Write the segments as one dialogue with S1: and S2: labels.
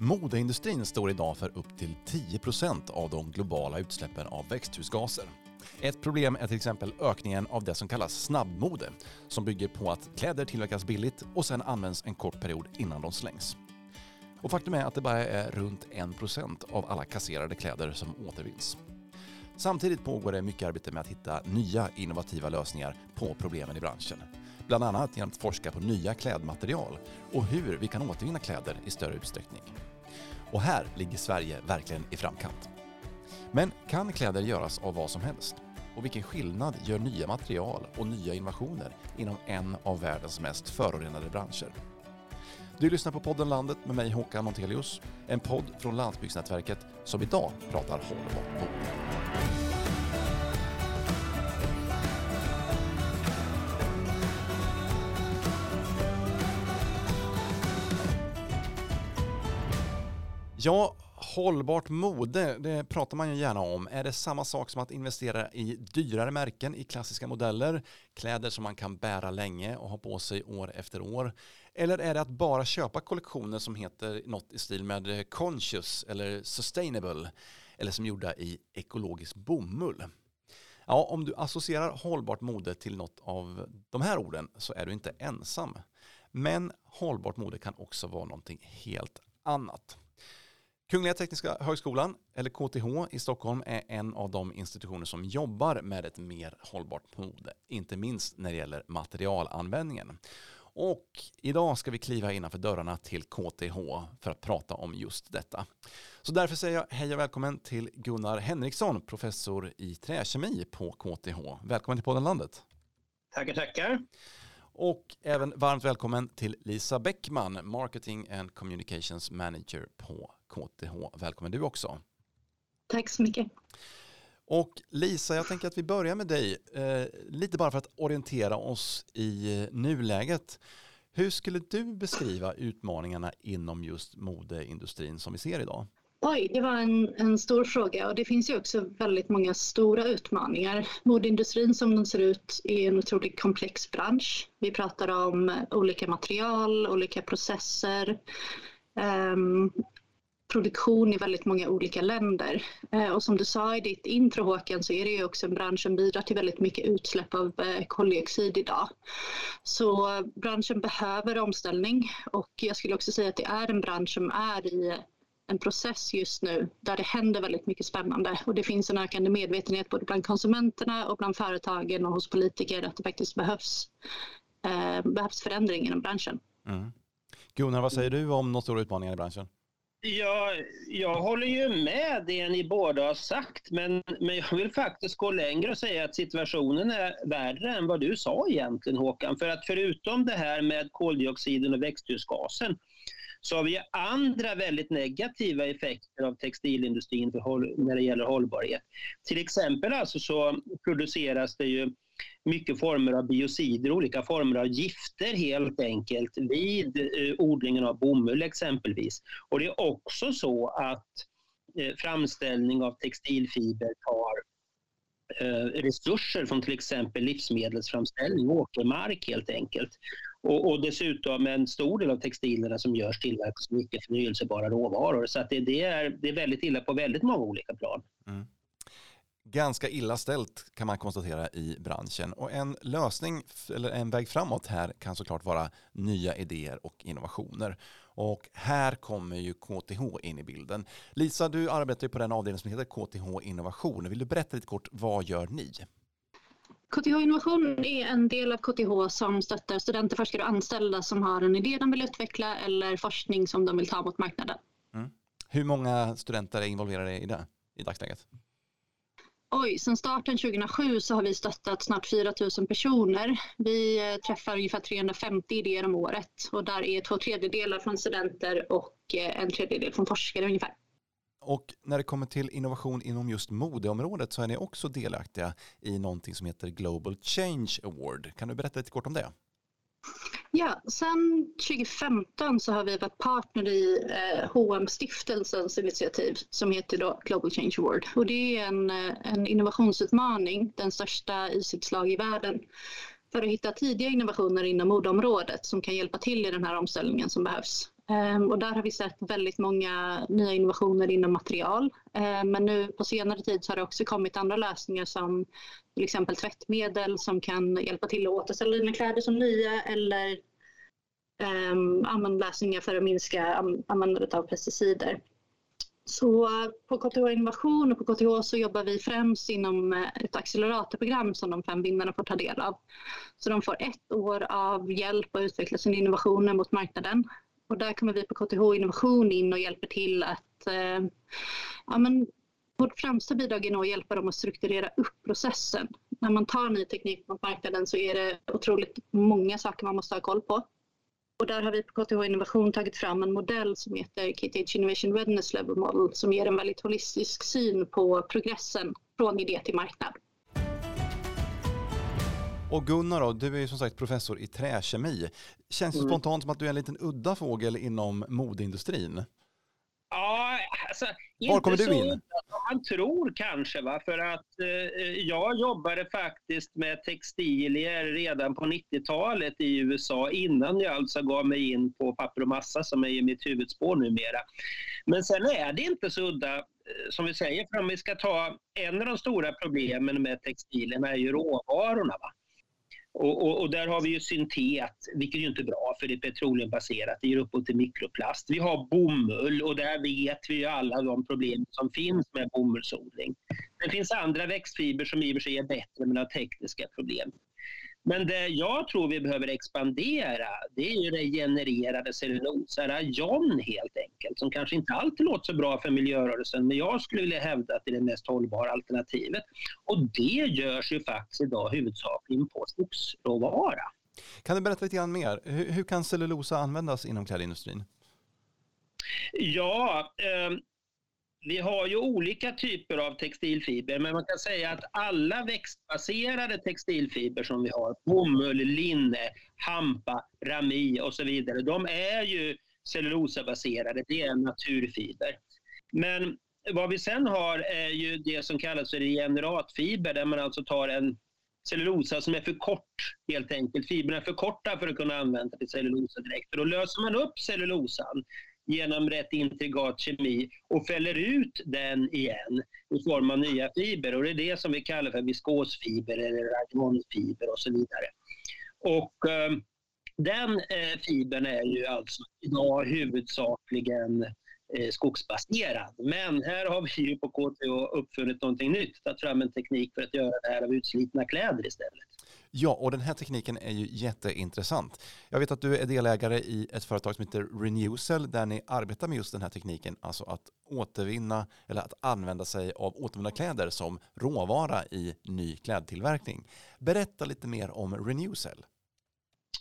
S1: Modeindustrin står idag för upp till 10% av de globala utsläppen av växthusgaser. Ett problem är till exempel ökningen av det som kallas snabbmode, som bygger på att kläder tillverkas billigt och sen används en kort period innan de slängs. Och faktum är att det bara är runt 1% av alla kasserade kläder som återvinns. Samtidigt pågår det mycket arbete med att hitta nya innovativa lösningar på problemen i branschen. Bland annat genom att forska på nya klädmaterial och hur vi kan återvinna kläder i större utsträckning. Och här ligger Sverige verkligen i framkant. Men kan kläder göras av vad som helst? Och vilken skillnad gör nya material och nya innovationer inom en av världens mest förorenade branscher? Du lyssnar på podden Landet med mig Håkan Montelius. En podd från Landsbygdsnätverket som idag pratar hållbart mode. Ja, hållbart mode, det pratar man ju gärna om. Är det samma sak som att investera i dyrare märken i klassiska modeller, kläder som man kan bära länge och ha på sig år efter år? Eller är det att bara köpa kollektioner som heter något i stil med conscious eller sustainable eller som gjorda i ekologisk bomull? Ja, om du associerar hållbart mode till något av de här orden så är du inte ensam. Men hållbart mode kan också vara någonting helt annat. Kungliga Tekniska Högskolan, eller KTH i Stockholm, är en av de institutioner som jobbar med ett mer hållbart mode, inte minst när det gäller materialanvändningen. Och idag ska vi kliva innanför dörrarna till KTH för att prata om just detta. Så därför säger jag hej och välkommen till Gunnar Henriksson, professor i träkemi på KTH. Välkommen till podden Landet.
S2: Tackar, tackar.
S1: Och även varmt välkommen till Lisa Bäckman, Marketing and Communications Manager på KTH. Välkommen du också.
S3: Tack så mycket.
S1: Och Lisa, jag tänker att vi börjar med dig, eh, lite bara för att orientera oss i eh, nuläget. Hur skulle du beskriva utmaningarna inom just modeindustrin som vi ser idag?
S3: Oj, det var en, en stor fråga och det finns ju också väldigt många stora utmaningar. Modeindustrin som den ser ut är en otroligt komplex bransch. Vi pratar om olika material, olika processer, um, produktion i väldigt många olika länder. Eh, och som du sa i ditt intro Håkan så är det ju också en bransch som bidrar till väldigt mycket utsläpp av eh, koldioxid idag. Så branschen behöver omställning och jag skulle också säga att det är en bransch som är i en process just nu där det händer väldigt mycket spännande och det finns en ökande medvetenhet både bland konsumenterna och bland företagen och hos politiker att det faktiskt behövs, eh, behövs förändring inom branschen. Mm.
S1: Gunnar, vad säger du om de stora utmaningarna i branschen?
S2: Ja, jag håller ju med det ni båda har sagt, men, men jag vill faktiskt gå längre och säga att situationen är värre än vad du sa egentligen Håkan. För att förutom det här med koldioxiden och växthusgasen så har vi andra väldigt negativa effekter av textilindustrin för, när det gäller hållbarhet. Till exempel alltså så produceras det ju mycket former av biocider, olika former av gifter helt enkelt vid eh, odlingen av bomull exempelvis. Och det är också så att eh, framställning av textilfiber tar eh, resurser från till exempel livsmedelsframställning, åkermark helt enkelt. Och, och, dessutom en stor del av textilerna som görs tillverkas med icke förnyelsebara råvaror. Så att det, det, är, det är väldigt illa på väldigt många olika plan. Mm.
S1: Ganska illa ställt kan man konstatera i branschen och en lösning eller en väg framåt här kan såklart vara nya idéer och innovationer. Och här kommer ju KTH in i bilden. Lisa, du arbetar på den avdelning som heter KTH Innovation. Vill du berätta lite kort, vad gör ni?
S3: KTH Innovation är en del av KTH som stöttar studenter, forskare och anställda som har en idé de vill utveckla eller forskning som de vill ta mot marknaden. Mm.
S1: Hur många studenter är involverade i det i dagsläget?
S3: Oj, sedan starten 2007 så har vi stöttat snart 4 000 personer. Vi eh, träffar ungefär 350 idéer om året och där är två tredjedelar från studenter och eh, en tredjedel från forskare ungefär.
S1: Och när det kommer till innovation inom just modeområdet så är ni också delaktiga i någonting som heter Global Change Award. Kan du berätta lite kort om det?
S3: Ja, sen 2015 så har vi varit partner i eh, H&M stiftelsens initiativ som heter då Global Change Award. Och det är en, eh, en innovationsutmaning, den största i sitt slag i världen för att hitta tidiga innovationer inom modeområdet som kan hjälpa till i den här omställningen som behövs. Ehm, och där har vi sett väldigt många nya innovationer inom material. Ehm, men nu på senare tid så har det också kommit andra lösningar som till exempel tvättmedel som kan hjälpa till att återställa dina kläder som nya eller ehm, um, lösningar för att minska användandet av pesticider. Så på KTH Innovation och på KTH så jobbar vi främst inom ett acceleratorprogram som de fem vinnarna får ta del av. Så de får ett år av hjälp att utveckla sina innovationer mot marknaden. Och där kommer vi på KTH Innovation in och hjälper till att eh, ja, men vårt främsta bidrag är nog att hjälpa dem att strukturera upp processen. När man tar ny teknik mot marknaden så är det otroligt många saker man måste ha koll på. Och där har vi på KTH Innovation tagit fram en modell som heter KTH Innovation Readiness Level Model som ger en väldigt holistisk syn på progressen från idé till marknad.
S1: Och Gunnar då, du är ju som sagt professor i träkemi. Känns det mm. spontant som att du är en liten udda fågel inom modeindustrin?
S2: Ja, alltså,
S1: Var kommer du in?
S2: man tror kanske. Va? För att eh, jag jobbade faktiskt med textilier redan på 90-talet i USA innan jag alltså gav mig in på papper och massa som är mitt huvudspår numera. Men sen är det inte så udda eh, som vi säger, för om vi ska ta en av de stora problemen med textilerna är ju råvarorna. Va? Och, och, och, där har vi ju syntet, vilket är ju inte är bra för det är petroleumbaserat. Det ger upphov till mikroplast. Vi har bomull och där vet vi ju alla de problem som finns med bomullsodling. Det finns andra växtfiber som i och för sig är bättre men har tekniska problem. Men det jag tror vi behöver expandera, det är ju regenererade cellulosa, rayon helt enkelt, som kanske inte alltid låter så bra för miljörörelsen, men jag skulle vilja hävda att det är det mest hållbara alternativet. Och det görs ju faktiskt idag huvudsakligen på skogsråvara.
S1: Kan du berätta lite grann mer? Hur, hur kan cellulosa användas inom klädindustrin?
S2: Ja, eh, vi har ju olika typer av textilfiber, men man kan säga att alla växtbaserade textilfiber som vi har, bomull, linne, hampa, rami och så vidare, de är ju cellulosabaserade, det är naturfiber. Men vad vi sen har är ju det som kallas för regeneratfiber, där man alltså tar en cellulosa som är för kort helt enkelt. Fibrerna är för korta för att kunna använda till cellulosa direkt. för Då löser man upp cellulosan genom rätt intrigat kemi och fäller ut den igen i form av nya fiber. Och det är det som vi kallar för viskosfiber eller ragonfiber och så vidare. Och eh, den eh, fibern är ju alltså idag huvudsakligen eh, skogsbaserad. Men här har vi ju på KTH uppfunnit någonting nytt, tagit fram en teknik för att göra det här av utslitna kläder istället.
S1: Ja, och den här tekniken är ju jätteintressant. Jag vet att du är delägare i ett företag som heter Renewcell där ni arbetar med just den här tekniken, alltså att återvinna eller att använda sig av återvunna kläder som råvara i ny klädtillverkning. Berätta lite mer om Renewcell.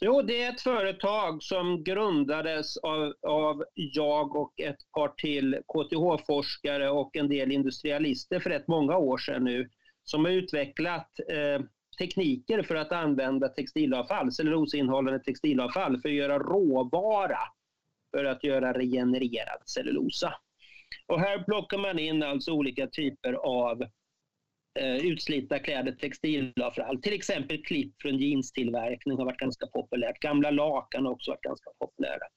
S2: Jo, det är ett företag som grundades av, av jag och ett par till KTH-forskare och en del industrialister för rätt många år sedan nu som har utvecklat eh, tekniker för att använda textilavfall, cellulosainnehållande textilavfall, för att göra råvara för att göra regenererad cellulosa. Och här plockar man in alltså olika typer av eh, utslitna kläder, textilavfall. Till exempel klipp från jeanstillverkning har varit ganska populärt. Gamla lakan har också varit ganska populära.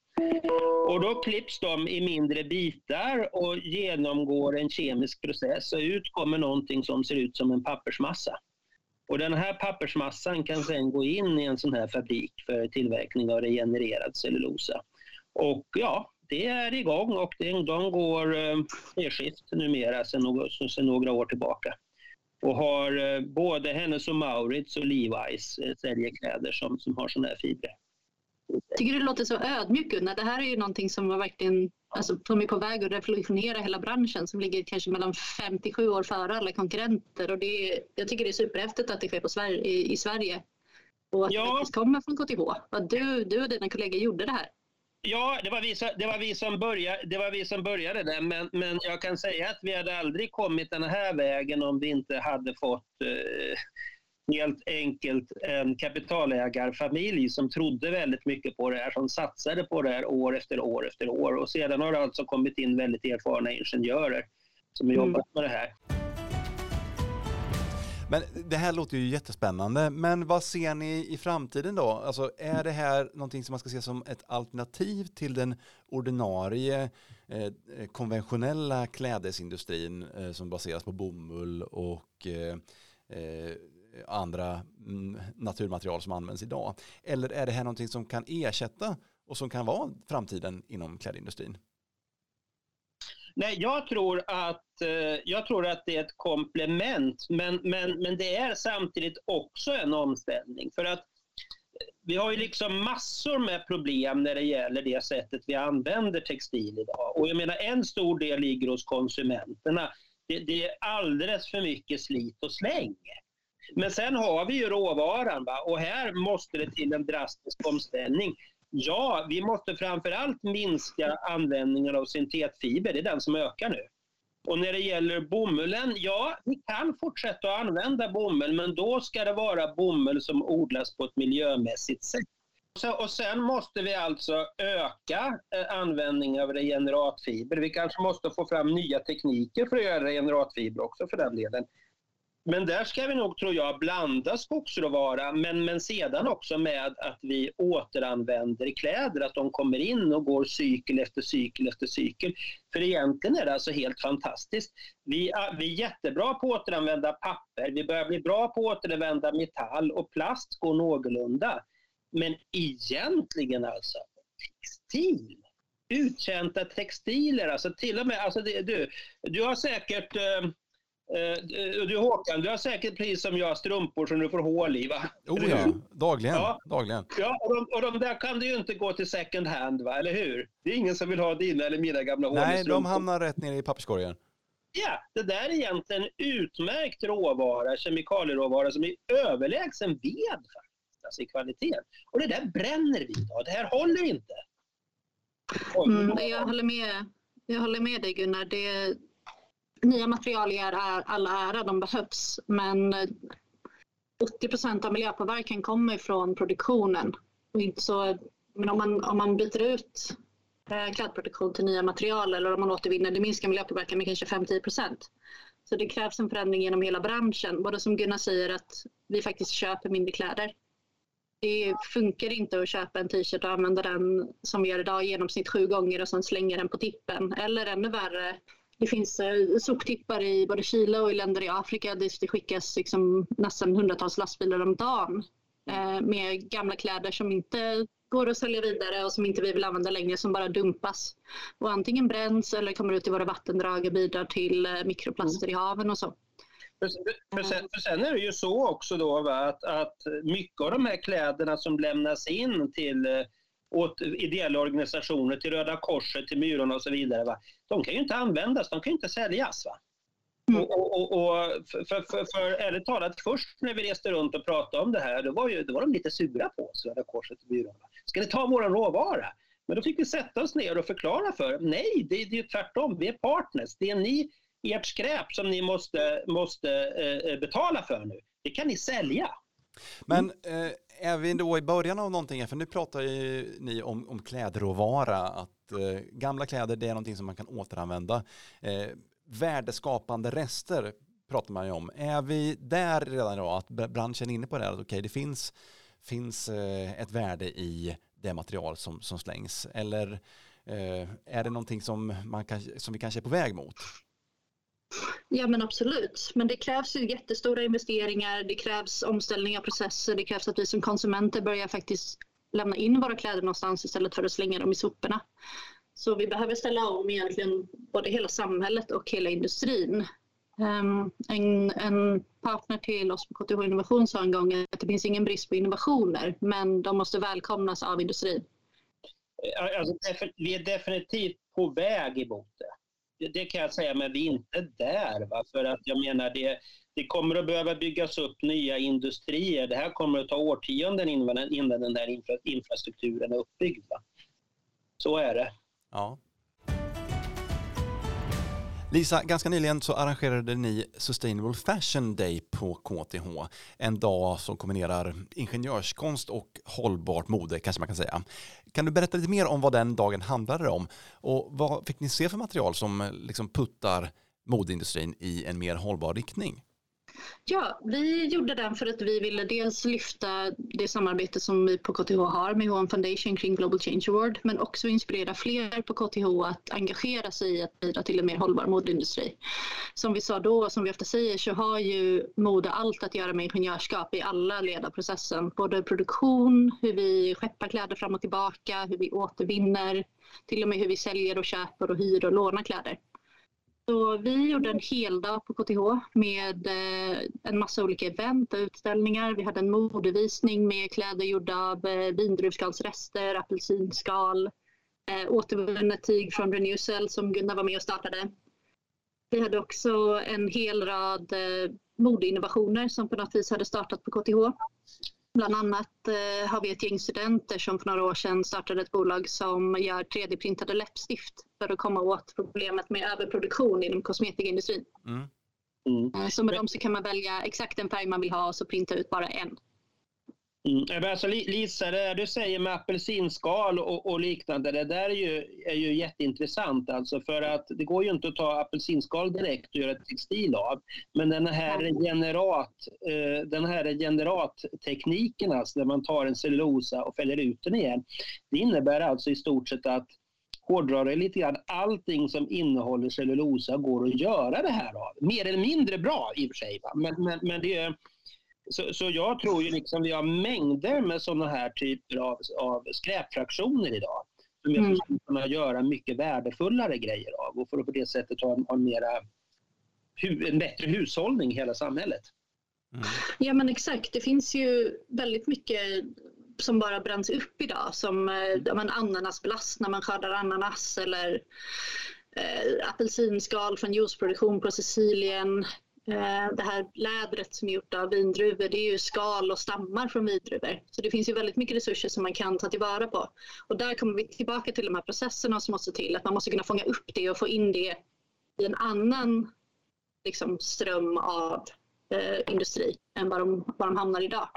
S2: Och då klipps de i mindre bitar och genomgår en kemisk process och ut kommer någonting som ser ut som en pappersmassa. Och den här pappersmassan kan sen gå in i en sån här fabrik för tillverkning av regenererad cellulosa. Och ja, det är igång och de går eh, skift numera sedan några, sedan några år tillbaka. Och har eh, både Hennes och Maurits och Levi's eh, säljer kläder som, som har såna här fibrer.
S3: Tycker du låter så ödmjuk Gunnar. Det här är ju någonting som var verkligen alltså, som är på väg att revolutionera hela branschen som ligger kanske mellan 57 år före alla konkurrenter. Och det är, jag tycker det är superhäftigt att det sker på Sverige, i, i Sverige och att ja. det faktiskt kommer från KTH. Att du, du och dina kollegor gjorde det här.
S2: Ja, det var vi, det var vi, som, började, det var vi som började det, men, men jag kan säga att vi hade aldrig kommit den här vägen om vi inte hade fått eh, helt enkelt en kapitalägarfamilj som trodde väldigt mycket på det här, som satsade på det här år efter år efter år. Och sedan har det alltså kommit in väldigt erfarna ingenjörer som har jobbat mm. med det här.
S1: Men det här låter ju jättespännande. Men vad ser ni i framtiden då? Alltså är det här någonting som man ska se som ett alternativ till den ordinarie eh, konventionella klädesindustrin eh, som baseras på bomull och eh, eh andra mm, naturmaterial som används idag? Eller är det här någonting som kan ersätta och som kan vara framtiden inom klädindustrin?
S2: Nej, jag tror att, eh, jag tror att det är ett komplement, men, men, men det är samtidigt också en omställning. För att eh, vi har ju liksom massor med problem när det gäller det sättet vi använder textil idag. Och jag menar en stor del ligger hos konsumenterna. Det, det är alldeles för mycket slit och släng. Men sen har vi ju råvaran va? och här måste det till en drastisk omställning. Ja, vi måste framför allt minska användningen av syntetfiber. Det är den som ökar nu. Och när det gäller bomullen, ja, vi kan fortsätta att använda bomull, men då ska det vara bomull som odlas på ett miljömässigt sätt. och sen måste vi alltså öka eh, användningen av regeneratfiber. Vi kanske måste få fram nya tekniker för att göra regeneratfiber också för den delen. Men där ska vi nog, tror jag, blanda skogsråvara, men, men sedan också med att vi återanvänder kläder, att de kommer in och går cykel efter cykel efter cykel. För egentligen är det alltså helt fantastiskt. Vi, vi är jättebra på att återanvända papper, vi börjar bli bra på att återanvända metall och plast går någorlunda. Men egentligen alltså, textil uttjänta textiler, alltså till och med, alltså det, du, du har säkert eh, Eh, du Håkan, du har säkert precis som jag strumpor som du får hål i va?
S1: Oh ja, dagligen. Ja, dagligen.
S2: ja och, de, och de där kan du ju inte gå till second hand va, eller hur? Det är ingen som vill ha dina eller mina gamla hål
S1: Nej, de hamnar rätt ner i papperskorgen.
S2: Ja, det där är egentligen utmärkt råvara, kemikalieråvara som är överlägsen ved faktiskt, alltså i kvalitet. Och det där bränner vi idag, det här håller inte.
S3: Mm, jag, håller med, jag håller med dig Gunnar. Det, nya material i all ära, de behövs. Men 80 procent av miljöpåverkan kommer från produktionen. Så, men om man, om man byter ut eh, klädproduktion till nya material eller om man återvinner, det minskar miljöpåverkan med kanske 5-10 procent. Så det krävs en förändring genom hela branschen. Både som Gunnar säger att vi faktiskt köper mindre kläder. Det funkar inte att köpa en t-shirt och använda den som vi gör idag i genomsnitt sju gånger och sen slänga den på tippen. Eller ännu värre, det finns eh, soptippar i både Chile och i länder i Afrika dit det skickas liksom nästan hundratals lastbilar om dagen eh, med gamla kläder som inte går att sälja vidare och som inte vi vill använda längre som bara dumpas. Och antingen bränns eller kommer ut i våra vattendrag och bidrar till eh, mikroplaster i haven och så.
S2: För sen, för sen, är det ju så också då va, att, att mycket av de här kläderna som lämnas in till eh, åt ideella organisationer, till Röda Korset, till Myrorna och så vidare. Va? De kan ju inte användas, de kan ju inte säljas. Va? Mm. Och, och, och, för, för, för, för ärligt talat, först när vi reste runt och pratade om det här, då var, ju, då var de lite sura på oss, Röda Korset och Myrorna. Ska ni ta vår råvara? Men då fick vi sätta oss ner och förklara för dem. Nej, det, det är tvärtom. Vi är partners. Det är ni, ert skräp som ni måste, måste eh, betala för nu. Det kan ni sälja.
S1: Men eh, är vi då i början av någonting, för nu pratar ju ni om, om klädråvara, att eh, gamla kläder det är någonting som man kan återanvända. Eh, värdeskapande rester pratar man ju om. Är vi där redan idag? att branschen är inne på det, att okej okay, det finns, finns eh, ett värde i det material som, som slängs, eller eh, är det någonting som, man kan, som vi kanske är på väg mot?
S3: Ja men absolut, men det krävs ju jättestora investeringar, det krävs omställning av processer, det krävs att vi som konsumenter börjar faktiskt lämna in våra kläder någonstans istället för att slänga dem i soporna. Så vi behöver ställa om egentligen både hela samhället och hela industrin. Um, en, en, partner till oss på KTH Innovation sa en gång att det finns ingen brist på innovationer, men de måste välkomnas av industrin.
S2: Eh, alltså, vi är definitivt på väg emot det det kan jag säga, men vi är inte där. Va? För att jag menar, det, det kommer att behöva byggas upp nya industrier. Det här kommer att ta årtionden innan, innan den här infra, infrastrukturen är uppbyggd. Va? Så är det.
S1: Ja. Lisa, ganska nyligen så arrangerade ni Sustainable Fashion Day på KTH. En dag som kombinerar ingenjörskonst och hållbart mode kanske man kan säga. Kan du berätta lite mer om vad den dagen handlade om? Och vad fick ni se för material som liksom puttar modeindustrin i en mer hållbar riktning?
S3: Ja, vi gjorde den för att vi ville dels lyfta det samarbete som vi på KTH har med HM Foundation kring Global Change Award men också inspirera fler på KTH att engagera sig i att bidra till en mer hållbar modeindustri. Som vi sa då och som vi ofta säger så har ju mode allt att göra med ingenjörskap i alla led av processen. Både produktion, hur vi skeppar kläder fram och tillbaka, hur vi återvinner, till och med hur vi säljer och köper och hyr och lånar kläder. Så vi gjorde en heldag på KTH med eh, en massa olika event och utställningar. Vi hade en modevisning med kläder gjorda av eh, vindruvskalsrester, apelsinskal, eh, återvunnet tyg från Renewcell som Gunnar var med och startade. Vi hade också en hel rad modeinnovationer som på något vis hade startat på KTH. Bland annat eh, har vi ett gäng studenter som för några år sedan startade ett bolag som gör 3D-printade läppstift för att komma åt problemet med överproduktion inom kosmetikaindustrin. Mm. Mm. Så med dem så kan man välja exakt den färg man vill ha och så printa ut bara en.
S2: Mm. Alltså, Lisa, det du säger med apelsinskal och, och, liknande, det där är ju, är ju jätteintressant. Alltså för att det går ju inte att ta apelsinskal direkt och göra textil av. Men den här, generat, eh, den här generattekniken, alltså där man tar en cellulosa och fäller ut den igen, det innebär alltså i stort sett att hårdrar det lite grann, allting som innehåller cellulosa går att göra det här av. Mer eller mindre bra i och för sig, men, men, men det är så, så jag tror ju liksom vi har mängder med sådana här typer av, av skräpfraktioner idag. Som jag mm. skulle kunna göra mycket värdefullare grejer av och för att på det sättet ha en, ha en, mera, en bättre hushållning i hela samhället.
S3: Mm. Ja men exakt, det finns ju väldigt mycket som bara bränns upp idag som eh, ananasblast när man skördar ananas eller eh, apelsinskal från juiceproduktion på Sicilien. Eh, det här lädret som är gjort av vindruvor det är ju skal och stammar från vindruvor. Så det finns ju väldigt mycket resurser som man kan ta tillvara på. Och där kommer vi tillbaka till de här processerna som måste till. Att man måste kunna fånga upp det och få in det i en annan liksom, ström av eh, industri än vad de, var de hamnar idag.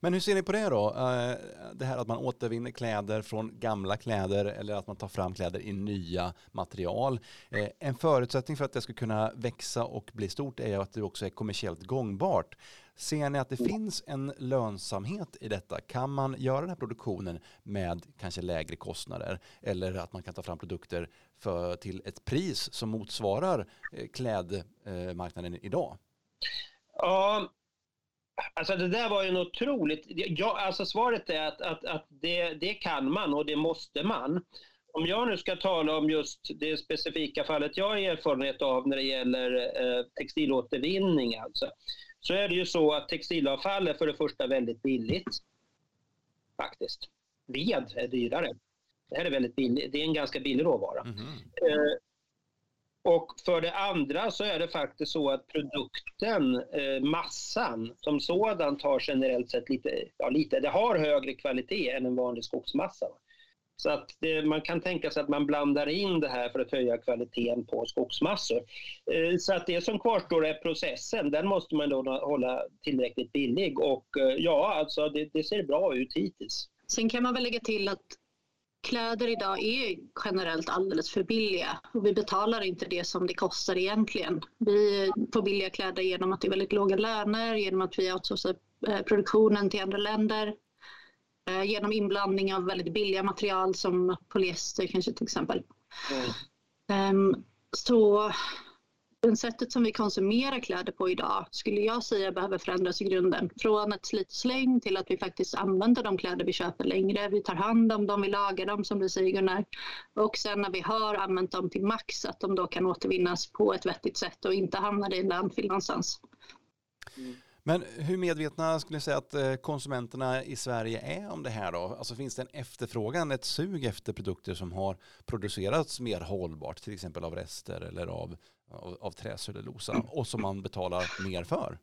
S1: Men hur ser ni på det då? Eh, det här att man återvinner kläder från gamla kläder eller att man tar fram kläder i nya material. Eh, en förutsättning för att det ska kunna växa och bli stort är att det också är kommersiellt gångbart. Ser ni att det finns en lönsamhet i detta? Kan man göra den här produktionen med kanske lägre kostnader eller att man kan ta fram produkter för, till ett pris som motsvarar eh, klädmarknaden idag?
S2: Ja, Alltså det där var ju något otroligt. Ja, alltså svaret är att, att, att det, det kan man och det måste man. Om jag nu ska tala om just det specifika fallet jag har erfarenhet av när det gäller eh, textilåtervinning alltså, så är det ju så att textilavfall är för det första väldigt billigt. Faktiskt. Ved är dyrare. Det här är väldigt billigt. Det är en ganska billig råvara. Mm och för det andra så är det faktiskt så att produkten, eh, massan som sådan tar generellt sett lite, ja lite, det har högre kvalitet än en vanlig skogsmassa. Så att det, man kan tänka sig att man blandar in det här för att höja kvaliteten på skogsmassor. Eh, så att det som kvarstår är processen, den måste man då hålla tillräckligt billig och eh, ja, alltså det, det ser bra ut hittills.
S3: Sen kan man väl lägga till att kläder idag är generellt alldeles för billiga och vi betalar inte det som det kostar egentligen. Vi får billiga kläder genom att det är väldigt låga löner, genom att vi outsourcar eh, produktionen till andra länder, eh, genom inblandning av väldigt billiga material som polyester kanske till exempel. Mm. Ehm, så den sättet som vi konsumerar kläder på idag skulle jag säga behöver förändras i grunden. Från ett slit släng till att vi faktiskt använder de kläder vi köper längre. Vi tar hand om dem, vi lagar dem som du säger Gunnar. Och sen när vi har använt dem till max att de då kan återvinnas på ett vettigt sätt och inte hamnar i en landfill någonstans.
S1: Mm. Men hur medvetna skulle ni säga att eh, konsumenterna i Sverige är om det här då? Alltså finns det en efterfrågan, ett sug efter produkter som har producerats mer hållbart, till exempel av rester eller av av, av träcellulosa och som man betalar mer för?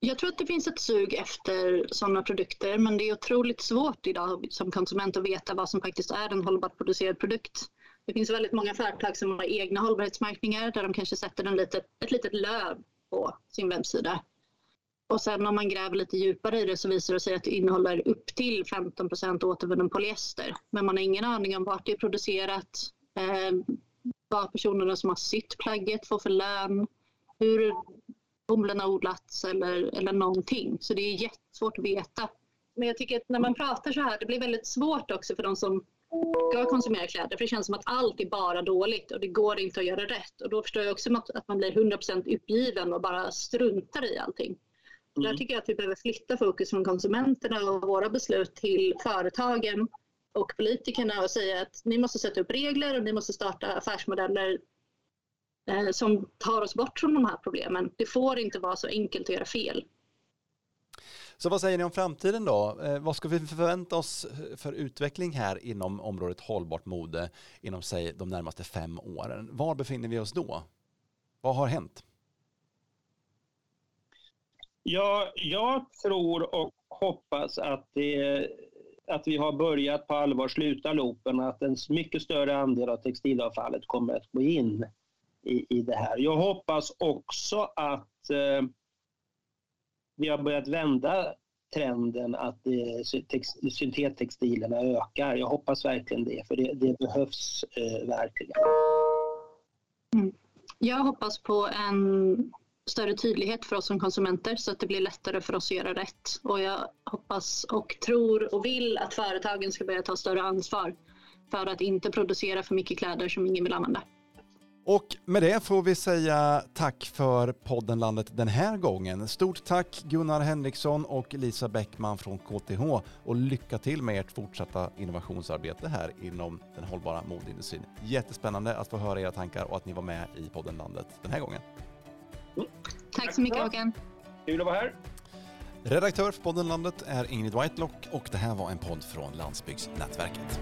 S3: Jag tror att det finns ett sug efter sådana produkter men det är otroligt svårt idag som konsument att veta vad som faktiskt är en hållbart producerad produkt. Det finns väldigt många företag som har egna hållbarhetsmärkningar där de kanske sätter en litet, ett litet löv på sin webbsida. Och sen om man gräver lite djupare i det så visar det sig att det innehåller upp till 15% återvunnen polyester. Men man har ingen aning om vart det är producerat, eh, vad personerna som har sytt plagget får för lön, hur bomullen har odlats eller, eller någonting. Så det är jättesvårt att veta. Men jag tycker att när man pratar så här, det blir väldigt svårt också för de som ska konsumera kläder. För det känns som att allt är bara dåligt och det går inte att göra rätt. Och då förstår jag också att man blir 100% uppgiven och bara struntar i allting. Mm. Där tycker jag att vi behöver flytta fokus från konsumenterna och våra beslut till företagen och politikerna och säga att ni måste sätta upp regler och ni måste starta affärsmodeller eh, som tar oss bort från de här problemen. Det får inte vara så enkelt att göra fel.
S1: Så vad säger ni om framtiden då? Eh, vad ska vi förvänta oss för utveckling här inom området hållbart mode inom säg de närmaste fem åren? Var befinner vi oss då? Vad har hänt?
S2: Ja, jag tror och hoppas att, det, att vi har börjat på allvar sluta loopen och att en mycket större andel av textilavfallet kommer att gå in i, i det här. Jag hoppas också att eh, vi har börjat vända trenden att eh, syntettextilerna ökar. Jag hoppas verkligen det, för det, det behövs eh, verkligen.
S3: Mm. Jag hoppas på en större tydlighet för oss som konsumenter så att det blir lättare för oss att göra rätt. Och jag hoppas och tror och vill att företagen ska börja ta större ansvar för att inte producera för mycket kläder som ingen vill använda.
S1: Och med det får vi säga tack för podden Landet den här gången. Stort tack Gunnar Henriksson och Lisa Bäckman från KTH och lycka till med ert fortsatta innovationsarbete här inom den hållbara modeindustrin. Jättespännande att få höra era tankar och att ni var med i podden Landet den här gången.
S3: Mm. Tack så mycket Håkan.
S2: Kul att vara här.
S1: Redaktör för podden Landet är Ingrid Whitelock och det här var en podd från Landsbygdsnätverket.